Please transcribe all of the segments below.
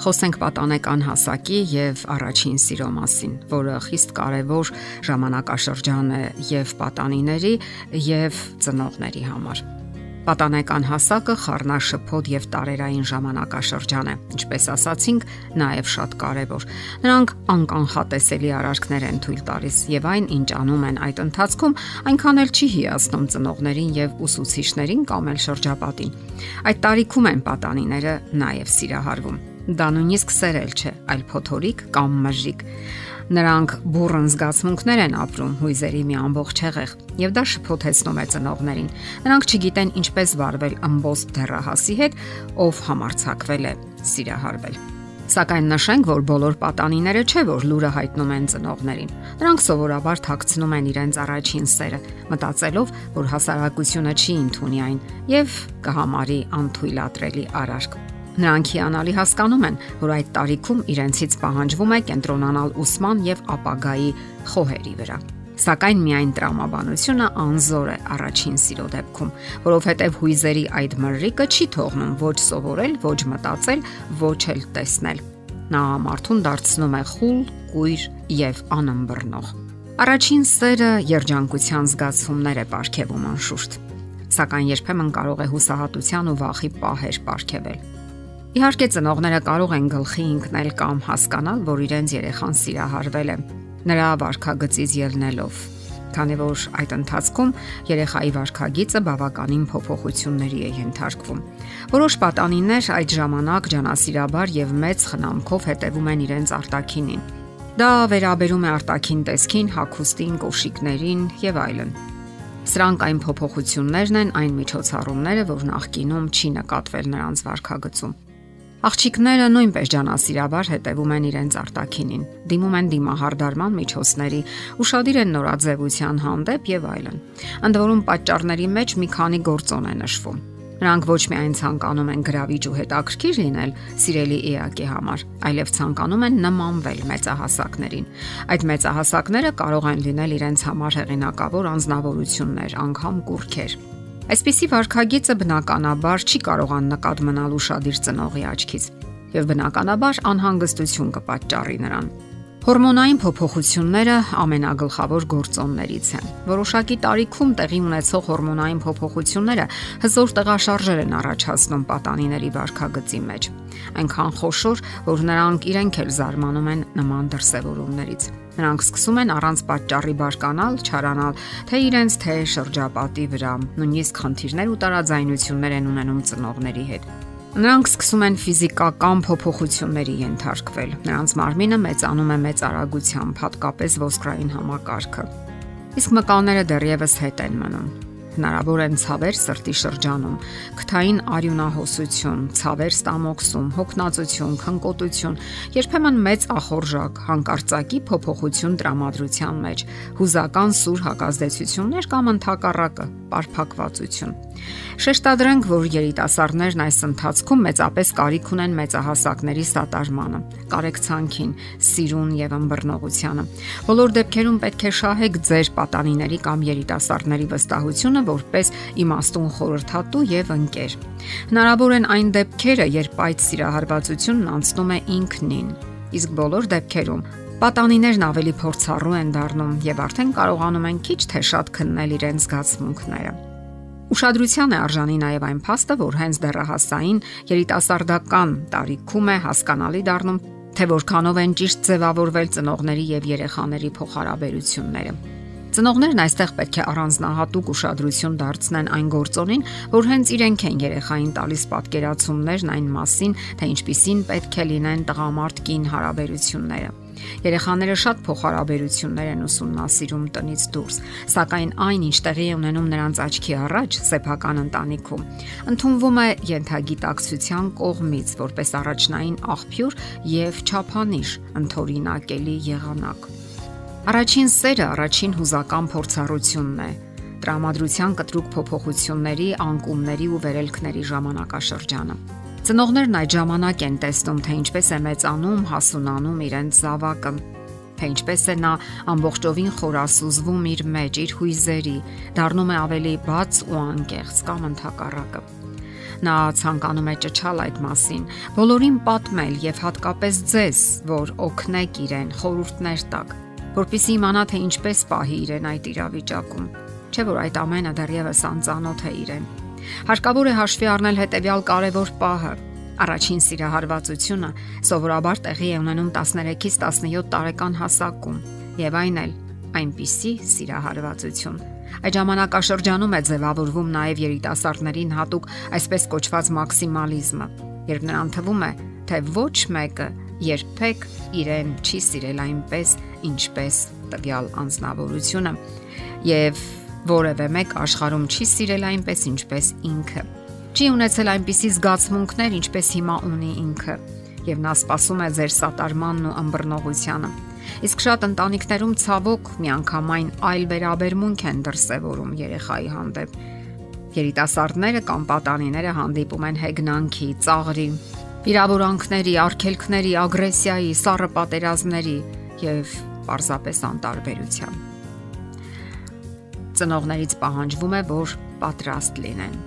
Խոսենք պատանեկան հասակի եւ առաջին սիրո մասին, որը խիստ կարեւոր ժամանակաշրջան է եւ պատանիների եւ ծնողների համար։ Պատանեկան հասակը խառնաշփոթ եւ տարերային ժամանակաշրջան է, ինչպես ասացինք, նաեւ շատ կարեւոր։ Նրանք անկանխատեսելի արարքներ են թույլ տալիս եւ այն, ինչ անում են այդ ընթացքում, այնքան էլ չի հիացնում ծնողներին եւ ուսուցիչներին կամ էլ շրջապատին։ Այդ տարիքում են պատանիները նաեւ սիրահարվում Դա նույնիսկ սերել չէ, այլ փոթորիկ կամ մժիկ։ Նրանք բուրըն զգացմունքներ են ապրում հույզերի մի ամբողջ հեղեղ, եւ դա շփոթեցնում է ծնողներին։ Նրանք չգիտեն ինչպես վարվել ամբողջ դեռահասի հետ, ով համարցակվել է սիրահարվել։ Սակայն նշենք, որ բոլոր պատանիները չէ, որ լուրը հայտնում են ծնողներին։ Նրանք սովորաբար թաքցնում են իրենց առաջին սերը, մտածելով, որ հասարակությունը չի ընդունի այն եւ կհամարի անթույլատրելի արարք։ Նրանք հիանալի հասկանում են, որ այդ տարիքում իրենցից պահանջվում է կենտրոնանալ ուսման եւ ապագայի խոհերի վրա։ Սակայն միայն տրամաբանությունը անզոր է առաջին սիրո դեպքում, որովհետև հույզերի այդ մրրիկը չի թողնում ոչ սովորել, ոչ մտածել, ոչ էլ տեսնել։ Նա մարդուն դարձնում է խուլ, կույր եւ անըմբռնող։ Առաջին սերը երջանկության զգացումներ է ապարգևում անշուշտ, սակայն երբեմն կարող է հուսահատության ու վախի պահեր ապարգևել։ Իհարկե ծնողները կարող են գլխի ընկնել կամ հասկանալ, որ իրենց երեխան սիրահարվել է նրա վարքագծից ելնելով, քանի որ այդ ընթացքում երեխայի վարքագիծը բավականին փոփոխությունների է ենթարկվում։ Որոշ պատանիներ այդ ժամանակ ջանասիրաբար եւ մեծ խնամքով հետևում են իրենց արտակինին։ Դա վերաբերում է արտակին տեսքին, հակոստին, կոշիկներին եւ այլն։ Սրանք այն փոփոխություններն են, այն միջոցառումները, որ նախկինում չի նկատվել նրանց վարքագծում։ Աղջիկները նույնպես ջանասիրաբար հետևում են իրենց արտակինին, դիմում են դիմահարդարման միջոցների, ուրախadir են նորաձևության հանդեպ եւ այլն։ Ընդ որում պատճառների մեջ մի քանի գործոն է նշվում։ Նրանք ոչ միայն ցանկանում են գրավիչ ու հետաքրքիր լինել սիրելի էակի համար, այլև ցանկանում են նմանվել մեծահասակներին։ Այդ մեծահասակները կարող են լինել իրենց համար հեղինակավոր անznավորություններ, անգամ կուրքեր։ Այսպիսի վարքագիծը բնականաբար չի կարողան նկատ մնալ ուրشادիր ծնողի աչքից եւ բնականաբար անհանգստություն կպատճառի նրան։ Հորմոնային փոփոխությունները ամենագլխավոր գործոններից են։ Որոշակի տարիքում տեղի ունեցող հորմոնային փոփոխությունները հզոր տեղաշարժեր են առաջացնում պատանիների վարքագծի մեջ։ Այնքան խոշոր, որ նրանք իրենք էլ զարմանում են նման դրսևորումներից։ Նրանք սկսում են առանց պատճառի բարկանալ, չարանալ թե իրենց թե շրջապատի վրա, նույնիսկ խնդիրներ ու տարաձայնություններ են ունենում ծնողների հետ։ Նրանք սկսում են ֆիզիկական փոփոխությունների ենթարկվել։ Նրանց մարմինը մեծանում է մեծ արագությամբ, հատկապես ոսկրային համակարգը։ Իսկ մկանները դեռևս հետ են մնում հնարավոր են ցավեր սրտի շրջանում, քթային արյունահոսություն, ցավեր ստամոքսում, հոգնածություն, քնկոտություն, երբեմն մեծ ախորժակ, հանկարծակի փոփոխություն տրամադրության մեջ, հուզական սուր հակազդեցություններ կամ ընդհակառակը, պարփակվածություն։ Շեշտադրենք, որ երիտասարդներն այս ընթացքում մեծապես կարիք ունեն մեծահասակների սատարմանը, կարեկցանքին, սիրուն եւ ըմբռնողությանը։ Բոլոր դեպքերում պետք է շահեք ձեր պատանիների կամ երիտասարդների վստահությունը որպես իմաստուն խորհրդատու եւ ընկեր։ Հնարավոր են այն դեպքերը, երբ այդ սիրահարվածությունն անցնում է ինքնին, իսկ բոլոր դեպքերում Պատանիներն ավելի փորձառու են դառնում եւ արդեն կարողանում են քիչ թե շատ քննել իրենց զգացմունքները։ Ուշադրության է արժանի նաև այն փաստը, որ հենց դեռահասային երիտասարդական տարիքում է հասկանալի դառնում, թե որքանով են ճիշտ ձևավորվել ծնողների եւ երեխաների փոխհարաբերությունները։ Ծնողներն այստեղ պետք է առանձնահատուկ ուշադրություն դարձնեն այն գործոնին, որ հենց իրենք են երեխային տալիս պատկերացումներն այն մասին, թե ինչպիսին պետք է լինեն տղամարդ-կին հարաբերությունները։ Երեխաները շատ փոխհարաբերություններ են ուսումնասիրում տնից դուրս, սակայն այն, ինչ տեղի է ունենում նրանց աչքի առաջ սեփական ընտանիքում, ընդունվում է յենթագիտակցության կողմից որպես առաջնային աղբյուր եւ ճափանիշ ընթորինակելի եղանակ։ Առաջին սերը առաջին հուզական փորձառությունն է տրամադրության կտրուկ փոփոխությունների, անկումների ու վերելքների ժամանակաշրջանը։ Ծնողներն այդ ժամանակ են տեսնում, թե ինչպես է մեծանում, հասունանում իրենց զավակը, թե ինչպես է նա ամբողջովին խորասուզվում իր մեջ, իր հույզերի, դառնում է ավելի բաց ու անկեղծ կամ ընդհակառակը։ Նա ցանկանում է ճչալ այդ մասին, բոլորին պատմել եւ հատկապես ձեզ, որ օգնեք իրեն, խորհուրդներ տակ, որpիսի իմանա թե ինչպես պահի իրեն այդ իրավիճակում։ Չէ որ այդ ամենը դեռևս անծանոթ է իրեն։ Հարկավոր է հաշվի առնել հետեւյալ կարևոր պահը։ Առաջին սիրահարվածությունը սովորաբար տեղի է ունենում 13-ից 17 տարեկան հասակում, եւ այն էլ այնպիսի սիրահարվածություն, Այդ ժամանակաշրջանում է ձևավորվում նաև երիտասարդներին հատուկ այսպես կոչված մաքսիմալիզմը, երբ նրան թվում է, թե ոչ մեկը երբեք իրեն չի սիրել այնպես, ինչպես տվյալ անznավորությունը, եւ Որևէ մեկ աշխարհում չի սիրել այնպես, ինչպես ինքը։ Չի ունեցել այնպիսի զգացմունքներ, ինչպես հիմա ունի ինքը։ Եվ նա սпасում է ձեր սատարմանն ու ըմբռնողությանը։ Իսկ շատ ընտանիքներում ցավոք միանգամայն այլ վերաբերմունք են դրսևորում երեխայի հանդեպ։ Երիտասարդները կամ պատանիները հանդիպում են հեգնանքի, ծաղրի, վիրավորանքների, արգելքների, ագրեսիայի, սառը պատերազմների եւ պարզապես անտարբերության։ Ծնողներից պահանջվում է, որ պատրաստ լինեն։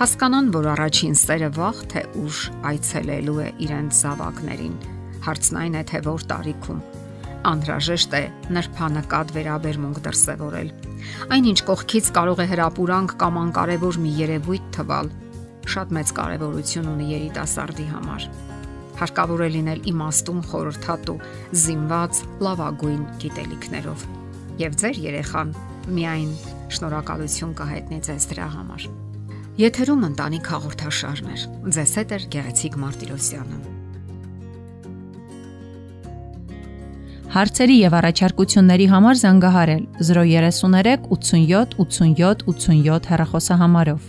Հասկանան, որ առաջին սերը վաղ թե ուշ այցելելու է իրենց զավակներին։ Հարցն այն է, թե որ տարիքում անհրաժեշտ է նրբանկատ վերաբերմունք դրսևորել։ Այնինչ կողքից կարող է հրապուրանք կամ անկարևոր մի երևույթ թվալ, շատ մեծ կարևորություն ունի երիտասարդի համար։ Հարկավոր է լինել իմաստուն խորհրդատու, զինված լավագույն գիտելիքներով։ Եվ ձեր երեխան միայն շնորհակալություն կհայտնի ձեզ դրա համար։ Եթերում ընտանիք հաղորդաշարներ։ Ձեզ հետ է Գեղեցիկ Մարտիրոսյանը։ Հարցերի եւ առաջարկությունների համար զանգահարել 033 87 87 87 հեռախոսահամարով։